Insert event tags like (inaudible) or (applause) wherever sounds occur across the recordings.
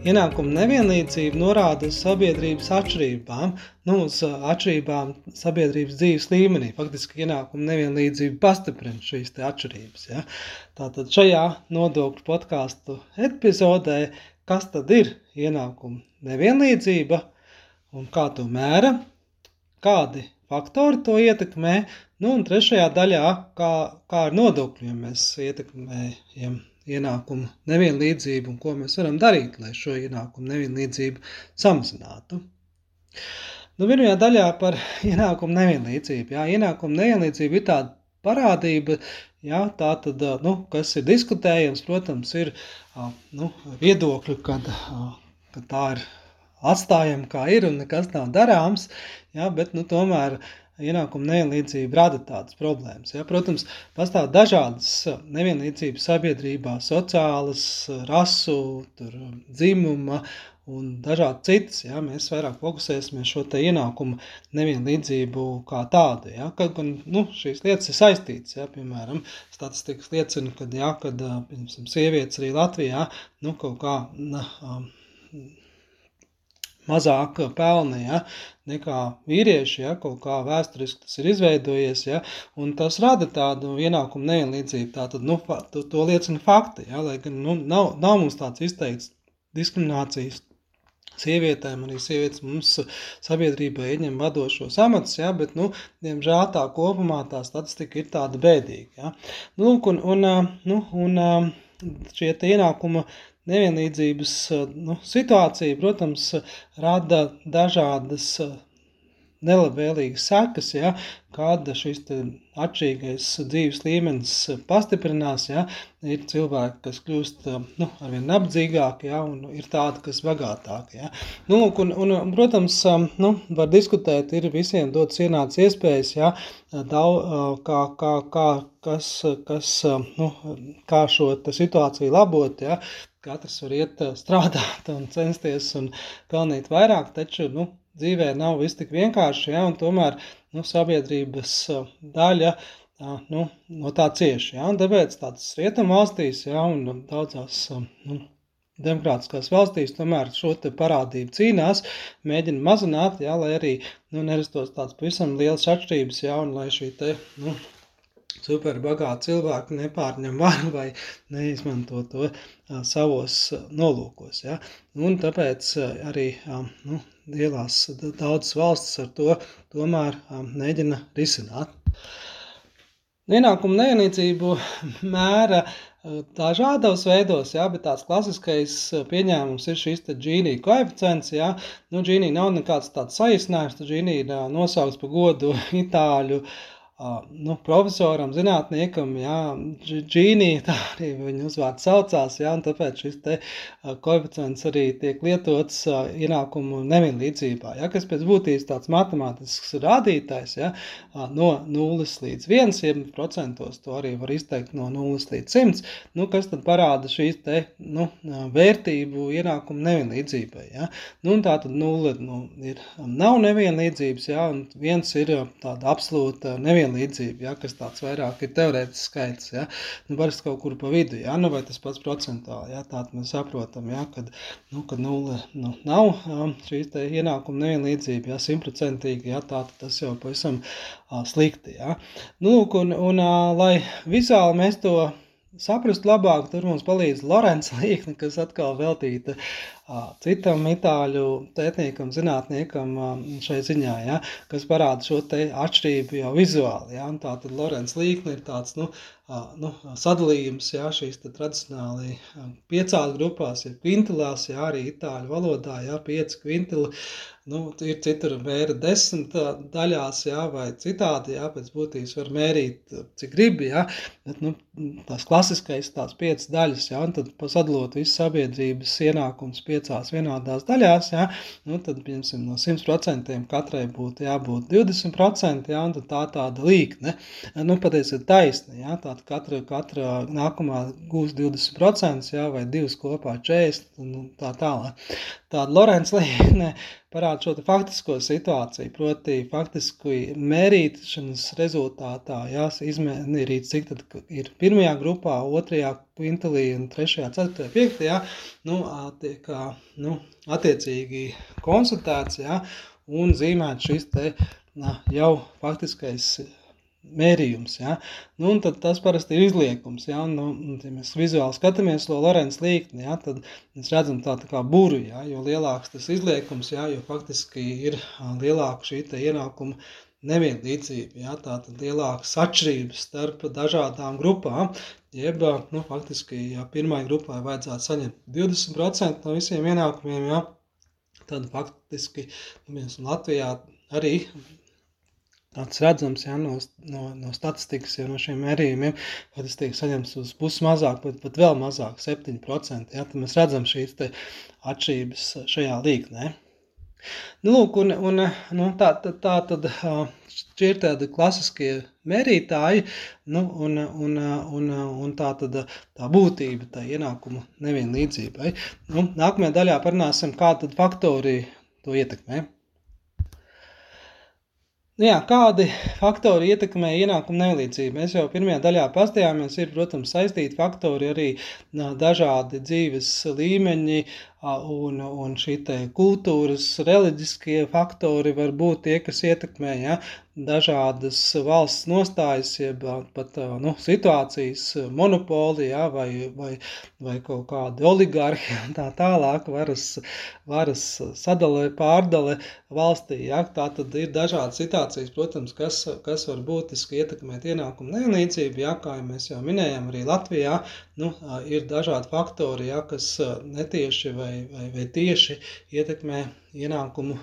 Ienākuma nevienlīdzība norāda uz sabiedrības atšķirībām, nu, uz atšķirībām sabiedrības dzīves līmenī. Faktiski ienākuma nevienlīdzība pastiprina šīs atšķirības. Ja? Tātad šajā nodokļu podkāstu epizodē, kas tad ir ienākuma nevienlīdzība un kā to mēra, kādi faktori to ietekmē, nu, un trešajā daļā, kā, kā ar nodokļiem mēs ietekmējam ienākumu nevienlīdzību un ko mēs varam darīt, lai šo ienākumu nevienlīdzību samazinātu. Nu, pirmajā daļā par ienākumu nevienlīdzību. Jā, ienākumu nevienlīdzība ir tāda parādība, jā, tā tad, nu, kas ir diskutējams, protams, ir nu, viedokļi, kad, kad tā ir atstājama kā ir un nekas nav darāms, jā, bet nu, tomēr ienākuma nevienlīdzība rada tādas problēmas. Ja? Protams, pastāv dažādas nevienlīdzības sabiedrībā, sociālas, rasu, tur, dzimuma un dažādi citas. Ja? Mēs vairāk fokusēsimies šo te ienākumu nevienlīdzību kā tādu. Ja? Kad gan nu, šīs lietas ir saistītas, ja? piemēram, statistikas liecina, ka, ja, kad, piemēram, sievietes arī Latvijā, nu, kaut kā, na, um, mazāk pelna ja, nekā vīrieši, ja, kaut kā vēsturiski tas ir izveidojies, ja, un tas rada tādu ienākumu nevienlīdzību. Tātad, nu, to, to liecina fakti, ja, lai gan nu, nav, nav mums tāds izteikts diskriminācijas sievietēm, arī sievietes mums sabiedrībā ieņem vadošos amatus, ja, bet, nu, diemžēl tā kopumā tā statistika ir tāda bēdīga. Ja. Nu, un, un, nu, un šie ienākuma nevienlīdzības nu, situācija, protams, rada dažādas nelabvēlīgas sekas, ja, kad šis atšķirīgais dzīves līmenis pastiprinās, ja, ir cilvēki, kas kļūst nu, arvien nabadzīgāki, ja, un ir tādi, kas bagātāki. Ja. Nu, un, un, protams, nu, var diskutēt, ir visiem dots ienāc iespējas, ja, daudz, kā, kā, kā, kas, kas, nu, kā šo situāciju labot, ja, katrs var iet strādāt un censties un pelnīt vairāk, taču nu, dzīvē nav viss tik vienkārši, ja, un tomēr nu, sabiedrības daļa nu, no tā cieši. Ja, tāpēc tādas rietumu valstīs ja, un daudzās nu, demokrātiskās valstīs tomēr šo parādību cīnās, mēģina mazināt, ja, lai arī nu, nerastos tāds pavisam liels atšķirības, ja, un lai šī te, nu, superbagāti cilvēki nepārņem varu vai neizmanto to savos nolūkos. Ja? Un tāpēc arī nu, lielās daudzas valstis ar to tomēr mēģina risināt. Ienākumu nevienlīdzību mēra dažādos veidos, jā, bet tāds klasiskais pieņēmums ir šis Gini koeficients. Jā. Nu, Gini nav nekāds tāds saīsinājums, Gini ir nosaukts pa godu itāļu uh, nu, profesoram, zinātniekam, Džīnī, tā arī viņa uzvārds saucās, jā, un tāpēc šis te koeficients arī tiek lietots ienākumu nevienlīdzībā, jā, kas pēc būtības tāds matemātisks rādītājs, jā, no 0 līdz 1, ja procentos to arī var izteikt no 0 līdz 100, nu, kas tad parāda šīs te, nu, vērtību ienākumu nevienlīdzībai, jā, nu, un tā tad 0, nu, ir, nav nevienlīdzības, jā, un 1 ir tāda absolūta nevienlīdzība, nevienlīdzība, ja, kas tāds vairāk ir teorētisks skaits, ja, nu, parasti kaut kur pa vidu, ja, nu, vai tas pats procentuāli, ja, tātad mēs saprotam, ja, kad, nu, kad nulle, nu, nav te ienākuma nevienlīdzība, ja, simtprocentīgi, ja, tātad tas jau pavisam slikti, ja. Nu, un, un uh, lai vizuāli mēs to saprast labāk, tur mums palīdz Lorenza Līkne, kas atkal veltīta citam itāļu pētniekam, zinātniekam šai ziņā, ja, kas parāda šo te atšķirību jau vizuāli. Ja, tā tad Lorenza Līkne ir tāds, nu, nu, sadalījums, ja, šīs tad tradicionāli piecās grupās, ja kvintilās, ja, arī itāļu valodā, ja, pieci kvintili, nu, ir citur mēra desmit daļās, jā, vai citādi, jā, pēc būtības var mērīt, cik gribi, jā, bet, nu, tās klasiskais tās piecas daļas, jā, un tad pasadalot visu sabiedrības ienākums piecās vienādās daļās, jā, nu, tad, piemēram, no 100% katrai būtu jābūt 20%, jā, un tā tāda līkne, nu, patiesi ir taisna, jā, tāda katra, katra nākamā gūs 20%, jā, vai divas kopā 40, un tā tālāk. Tāda Lorenz līkne, parāda šo faktisko situāciju, proti faktiski mērīšanas rezultātā jās izmērīt, cik tad ir pirmajā grupā, otrajā kvintilī un trešajā, ceturtajā, piektajā, nu, tiek, nu, attiecīgi konsultēts, ja, un zīmēt šis te na, jau faktiskais mērījums. Ja? Nu, tad tas parasti ir izliekums. Ja? Nu, ja mēs vizuāli skatāmies to Lorenz līkni, ja? tad mēs redzam tā, tā kā buru, ja? jo lielāks tas izliekums, ja? jo faktiski ir lielāka šī ienākuma nevienlīdzība, ja? tā tad lielākas atšķirības starp dažādām grupām, jeb, nu, faktiski, ja pirmai grupai vajadzētu saņemt 20% no visiem ienākumiem, ja? tad faktiski, nu, mēs Latvijā arī tāds redzams ja, no, no, no statistikas, ja no šiem mērījumiem, ka tas tiek saņemts uz pusi mazāk, pat, pat vēl mazāk, 7%. Ja, tad mēs redzam šīs atšķirības šajā līknē. Nu, lūk, un, un, nu, tā, tā, tā tad šie ir tādi klasiskie mērītāji, nu, un, un, un, un tā tad tā būtība, tā ienākumu nevienlīdzībai. Nu, nākamajā daļā parunāsim, kā tad faktori to ietekmē. Nu jā, kādi faktori ietekmē ienākumu nevienlīdzību? Mēs jau pirmajā daļā pastījāmies, ir, protams, saistīti faktori arī dažādi dzīves līmeņi un, un šī kultūras, reliģiskie faktori var būt tie, kas ietekmē ja, dažādas valsts nostājas, jeb pat nu, situācijas, monopoli, ja, vai, vai, vai kaut kādi oligarhi un tā tālāk, varas, varas sadale, pārdale valstī. Ja. Tā tad ir dažādas situācijas, protams, kas, kas var būtiski ietekmēt ienākumu nevienlīdzību, ja, kā mēs jau minējām, arī Latvijā nu, ir dažādi faktori, ja, kas netieši vai, vai, vai tieši ietekmē ienākumu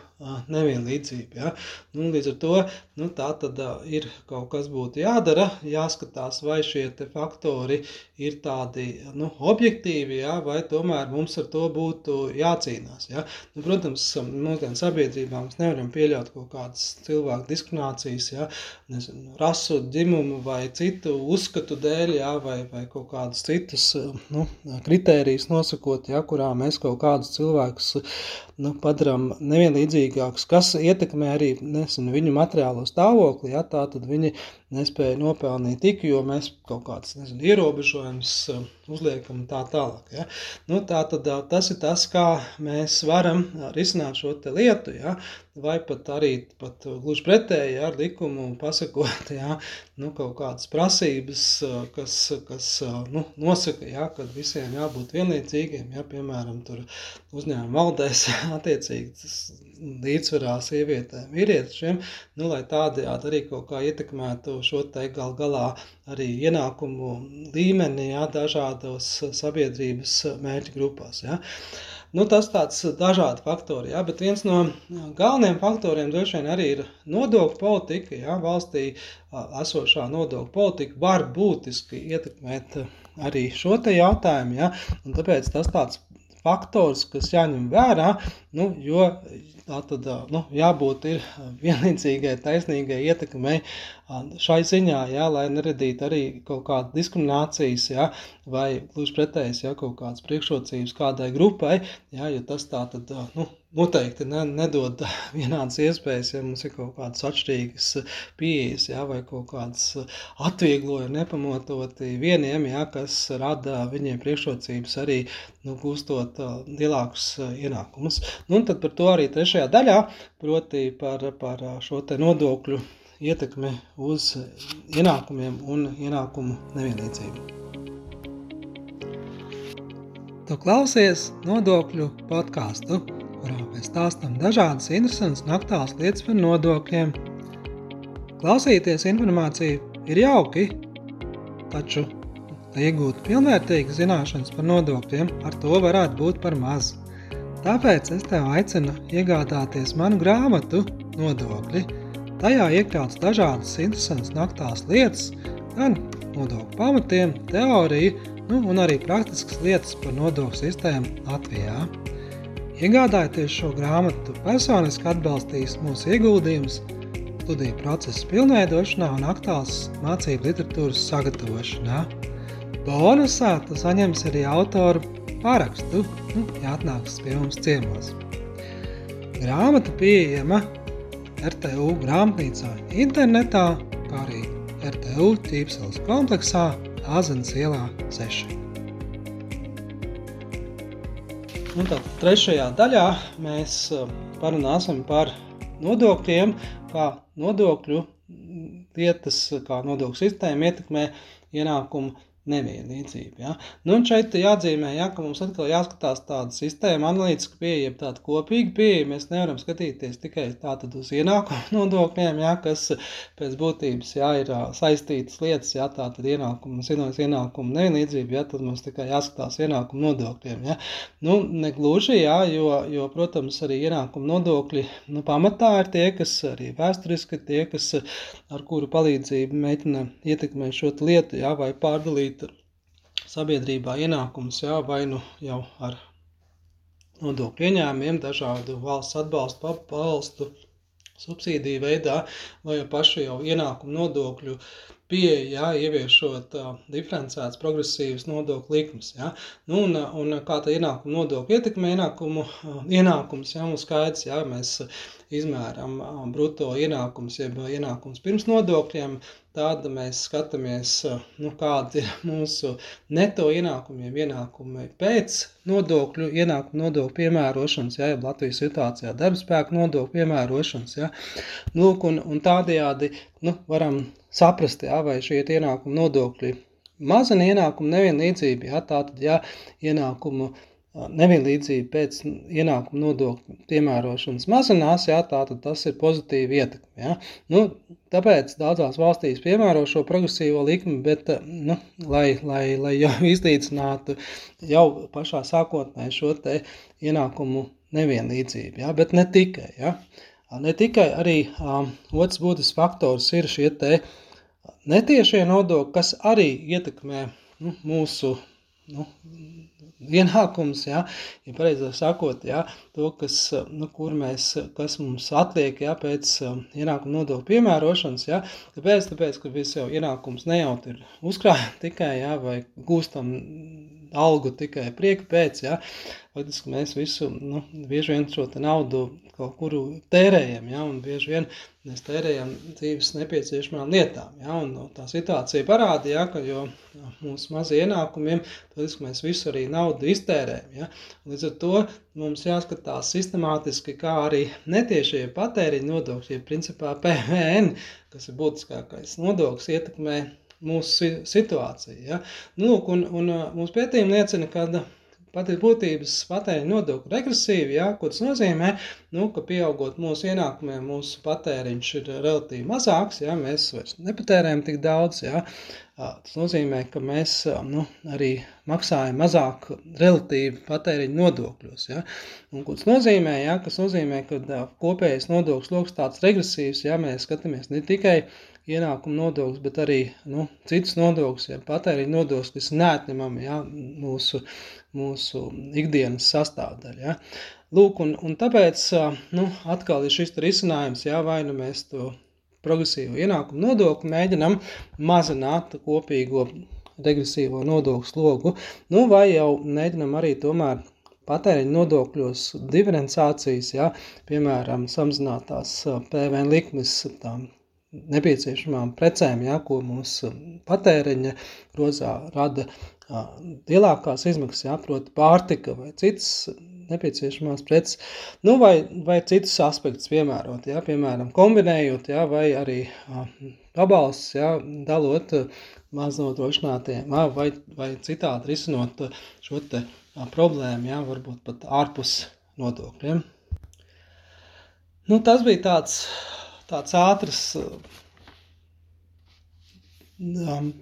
nevienlīdzību. Ja? Nu, līdz ar to nu, tā tad ir kaut kas būtu jādara, jāskatās, vai šie faktori ir tādi nu, objektīvi, ja? vai tomēr mums ar to būtu jācīnās. Ja? Nu, protams, mūsdienu sabiedrībā mēs nevaram pieļaut kaut kādas cilvēku diskriminācijas, ja? Nezinu, rasu, dzimumu vai citu uzskatu dēļ, ja? vai, vai kaut kādus citus nu, kritērijus nosakot, ja? kurā mēs kaut kādus cilvēkus nu, padaram nevienlīdzīgākus, kas ietekmē arī nesinu, viņu materiālo stāvokli, ja, tā tad viņi nespēja nopelnīt tik, jo mēs kaut kāds, nezinu, ierobežojums um, uzliekam tā tālāk. Ja. Nu, tā tad uh, tas ir tas, kā mēs varam risināt šo lietu, ja, vai pat arī pat gluži pretēji ar likumu pasakot, (laughs) ja, nu, kaut kādas prasības, kas, kas nu, nosaka, ja, ka visiem jābūt vienlīdzīgiem, ja, piemēram, uzņēmuma valdēs (laughs) attiecīgi līdzsvarā sievietēm, vīriešiem, nu, lai tādējādi arī kaut kā ietekmētu šo te gal galā arī ienākumu līmeni, jā, dažādos sabiedrības mērķu grupās, jā. Nu, tas tāds dažādi faktori, jā, bet viens no galvenajiem faktoriem droši vien arī ir nodokļu politika, jā, valstī esošā nodokļu politika var būtiski ietekmēt arī šo te jautājumu, jā, un tāpēc tas tāds faktors, kas jāņem vērā, nu, jo tā tad nu, jābūt ir vienlīdzīgai, taisnīgai ietekmei šai ziņā, jā, lai neradītu arī kaut kādu diskriminācijas, jā, vai gluži pretējs, jā, kaut kādas priekšrocības kādai grupai, jā, jo tas tā tad, nu, noteikti ne, nedod (laughs) vienādas iespējas, ja mums ir kaut kādas atšķirīgas pieejas, jā, vai kaut kādas atvieglojumi nepamatoti vieniem, jā, kas rada viņiem priekšrocības arī, nu, gūstot lielākus ienākumus. Nu, un tad par to arī trešajā daļā, proti par, par šo te nodokļu ietekme uz ienākumiem un ienākumu nevienlīdzību. Tu klausies nodokļu podkāstu, kurā mēs stāstām dažādas interesantas un aktuālas lietas par nodokļiem. Klausīties informāciju ir jauki, taču, lai iegūtu pilnvērtīgas zināšanas par nodokļiem, ar to varētu būt par maz. Tāpēc es tev aicinu iegādāties manu grāmatu Nodokļi. Tajā iekļauts dažādas interesantas un aktuālas lietas, gan nodokļu pamatiem, teoriju, nu, un arī praktiskas lietas par nodokļu sistēmu Latvijā. Iegādājoties šo grāmatu, personiski atbalstīs mūsu ieguldījumus studiju procesa pilnveidošanā un aktuāls mācību literatūras sagatavošanā. Bonusā tu saņemsi arī autoru parakstu, nu, ja atnāks pie mums ciemos. Grāmata pieejama RTU grāmatnīcā internetā, kā arī RTU ķīpseles kompleksā Āzenes ielā 6. Un tad trešajā daļā mēs uh, parunāsim par nodokļiem, kā nodokļu lietas, kā nodokļu sistēma ietekmē ienākumu nevienlīdzība. Ja? Nu, un šeit jāatzīmē, ja, ka mums atkal jāskatās tāda sistēma, analītiska pieeja, tāda kopīga pieeja. Mēs nevaram skatīties tikai tātad uz ienākumu (laughs) nodokļiem, ja, kas pēc būtības ja, ir saistītas lietas, ja tātad ienākumu, zinoties ienākumu nevienlīdzība, ja, tad mums tikai jāskatās ienākumu nodokļiem. Ja. Nu, negluži, ja, jo, jo, protams, arī ienākumu nodokļi nu, pamatā ir tie, kas arī vēsturiski tie, kas ar kuru palīdzību mēģina ietekmēt šo lietu, ja, vai pārdalīt sabiedrībā ienākums, jā, vai nu jau ar nodokļu ieņēmumiem, dažādu valsts atbalstu, pabalstu, subsīdiju veidā, vai jau pašu jau ienākumu nodokļu pieeja, jā, ieviešot uh, diferencētas progresīvas nodokļu likmes. Jā. Nu, un, un kā tā ienākuma nodokļa ietekmē ienākumu, uh, ienākums, jā, mums skaidrs, jā, mēs izmēram uh, bruto ienākums, jeb ienākums pirms nodokļiem, tad mēs skatāmies, nu, kādi ir mūsu neto ienākumiem, ienākumi pēc nodokļu, ienākumu nodokļu piemērošanas, jā, jeb Latvijas situācijā darbspēku nodokļu piemērošanas, jā. Lūk, un, un tādējādi, nu, varam saprast, jā, vai šie ienākumu nodokļi mazina ienākumu nevienlīdzību, jā, tātad, ja ienākumu nevienlīdzība pēc ienākumu nodokļu piemērošanas mazinās, jā, tātad tas ir pozitīvi ietekmi, jā. Nu, tāpēc daudzās valstīs piemēro šo progresīvo likmi, bet, nu, lai, lai, lai jau (laughs) izlīdzinātu jau pašā sākotnē šo te ienākumu nevienlīdzību, jā, bet ne tikai, jā. Ne tikai arī um, otrs būtisks faktors ir šie te netiešie nodokļi, kas arī ietekmē nu, mūsu nu, ienākums, ja, ja pareizāk sakot, ja, to, kas, nu, kur mēs, kas mums atliek, ja, pēc ienākuma nodokļu piemērošanas, ja, tāpēc, tāpēc, ka viss jau ienākums nejaut ir uzkrājumi tikai, ja, vai gūstam algu tikai prieka pēc, ja, faktiski mēs visu, nu, bieži vien šo naudu kaut kuru tērējam, ja, un bieži vien mēs tērējam dzīves nepieciešamām lietām, ja, un no, tā situācija parāda, ja, ka jo mūsu mazie ienākumiem, faktiski mēs visu arī naudu iztērējam, ja, līdz ar to mums jāskatās sistemātiski, kā arī netiešie patēriņa nodokļi, ja principā PVN, kas ir būtiskākais nodoklis, ietekmē mūsu situāciju. Ja? Nu, lūk, un, un mūsu pētījumi liecina, ka pati būtības patēriņa nodokļu regresīvi, ja, ko tas nozīmē, nu, ka pieaugot mūsu ienākumiem, mūsu patēriņš ir relatīvi mazāks, ja, mēs vairs nepatērējam tik daudz, ja, tas nozīmē, ka mēs nu, arī maksājam mazāk relatīvi patēriņa nodokļos, ja, un ko tas nozīmē, ja, kas nozīmē, ka kopējais nodokļu sloks tāds regresīvs, ja? Mēs skatāmies ne tikai ienākuma nodoklis, bet arī nu, citus nodokļus, ja patēriņa nodoklis, kas neatņemami ja, mūsu mūsu ikdienas sastāvdaļa. Ja? Lūk, un, un tāpēc nu, atkal ir šis risinājums, jā, vai nu mēs to progresīvo ienākumu nodokli mēģinam mazināt kopīgo regresīvo nodokļu slogu, nu, vai jau mēģinam arī tomēr patēriņa nodokļos diferenciācijas, ja, piemēram, samazinātās PVN likmes tām nepieciešamām precēm, ja, ko mūsu patēriņa grozā rada lielākās izmaksas, jā, proti pārtika vai citas nepieciešamās preces, nu vai, vai citus aspektus piemērot, jā, piemēram, kombinējot, jā, vai arī pabalsts, jā, dalot maznodrošinātiem, vai, vai citādi risinot šo te problēma, jā, varbūt pat ārpus nodokļiem. Nu, tas bija tāds, tāds ātrs um,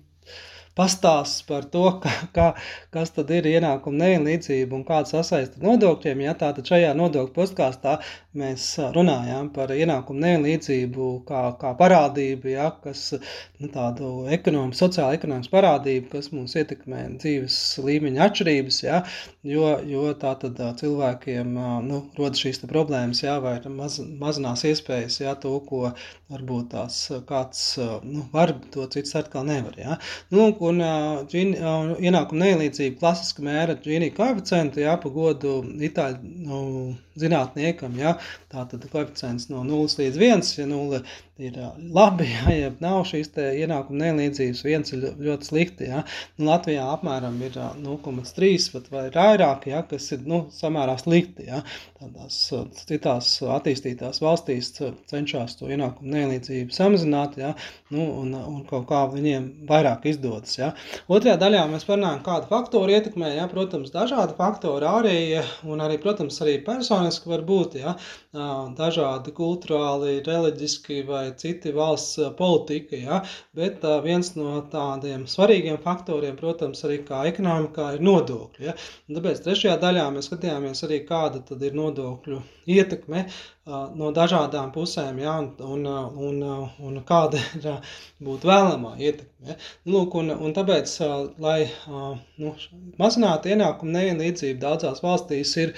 pastāsts par to, ka, ka, kas tad ir ienākuma nevienlīdzība un kāda sasaista nodokļiem. Ja, tātad šajā nodokļu postkāstā mēs runājām par ienākumu nevienlīdzību kā, kā parādību, ja, kas nu, tādu ekonomisku, sociālu ekonomisku parādību, kas mūs ietekmē dzīves līmeņa atšķirības, ja, jo, jo tā tad cilvēkiem nu, rodas šīs problēmas, ja, vai maz, mazinās iespējas, ja, to, ko varbūt tās kāds nu, var, to cits atkal nevar. Ja. Nu, un džini, ienākuma nevienlīdzība klasiski mēra Gini koeficientu, jā, pa godu itāļu nu, zinātniekam, jā, tā tad koeficients no 0 līdz 1, ja 0 ir labi, ja, ja nav šīs ienākuma nevienlīdzības, viens ir ļoti slikti. Ja. Nu, Latvijā apmēram ir 0,3 pat vai vairāk, ja, kas ir nu, samērā slikti. Ja. Tādās citās attīstītās valstīs cenšas to ienākumu nevienlīdzību samazināt, ja, nu, un, un kaut kā viņiem vairāk izdodas. Ja. Otrajā daļā mēs parunājam, kādu faktoru ietekmē, ja, protams, dažādi faktori arī, un arī, protams, arī personiski var būt, ja, dažādi kulturāli, reliģiski vai vai citi valsts politika, ja? bet uh, viens no tādiem svarīgiem faktoriem, protams, arī kā ekonomikā ir nodokļi. Ja? Tāpēc trešajā daļā mēs skatījāmies arī, kāda ir nodokļu ietekme no dažādām pusēm, ja, un, un, un, un kāda (laughs) ir būtu vēlamā ietekme. Ja. Lūk, un, un tāpēc, lai nu, mazinātu ienākumu nevienlīdzību, daudzās valstīs ir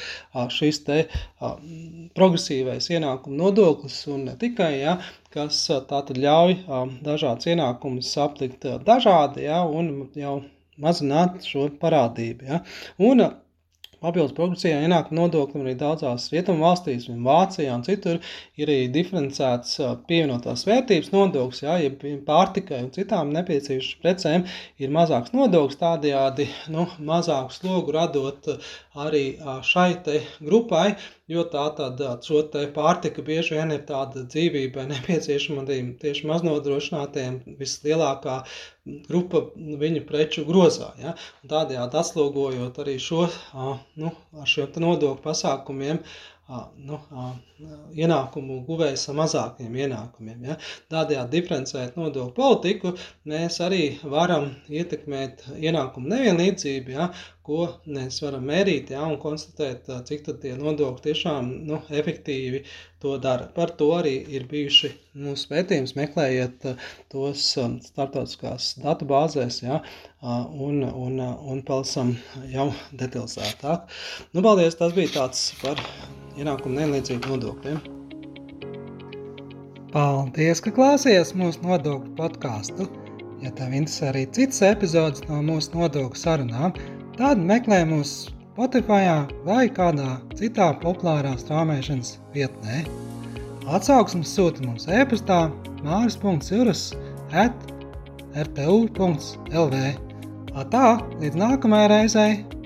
šis te progresīvais ienākumu nodoklis, un ne tikai, ja, kas tātad ļauj dažādas ienākumus aplikt dažādi, ja, un jau mazināt šo parādību. Ja. Un, Papildus progresīvajā ienākuma nodoklim arī daudzās rietumu valstīs, un Vācijā un citur, ir arī diferencēts pievienotās vērtības nodoklis, jā, ja pārtikai un citām nepieciešamām precēm. Ir mazāks nodoklis, tādējādi nu, mazāku slogu radot arī šai grupai, jo tā tad šo te pārtika bieži vien ir tāda dzīvībai nepieciešama tieši maznodrošinātiem vislielākā grupa viņu preču grozā. Ja? Tādējādi atslogojot arī šo, nu, ar šiem nodokļu pasākumiem, nu, ienākumu guvējs ar mazākiem ienākumiem. Ja? Tādējādi diferencēt nodokļu politiku, mēs arī varam ietekmēt ienākumu nevienlīdzību, ja? ko mēs varam mērīt ja? un konstatēt, cik tie nodokļi tiešām nu, efektīvi to dara. Par to arī ir bijuši mūsu pētījums, meklējiet tos startautiskās datu bāzēs, ja? un, un, un palasam jau detalizētāk. Nu, paldies, tas bija tāds par ienākumu nevienlīdzību nodokļiem. Paldies, ka klausījāties mūsu nodokļu podkāstu. Ja tev interesē arī citas epizodes no mūsu nodokļu sarunām, tad meklē mūs Spotify vai kādā citā populārā strāmošanas vietnē. Atsauksmes sūta mums e-pastā māris.cirus at rtu.lv. Tā, līdz nākamajai reizei!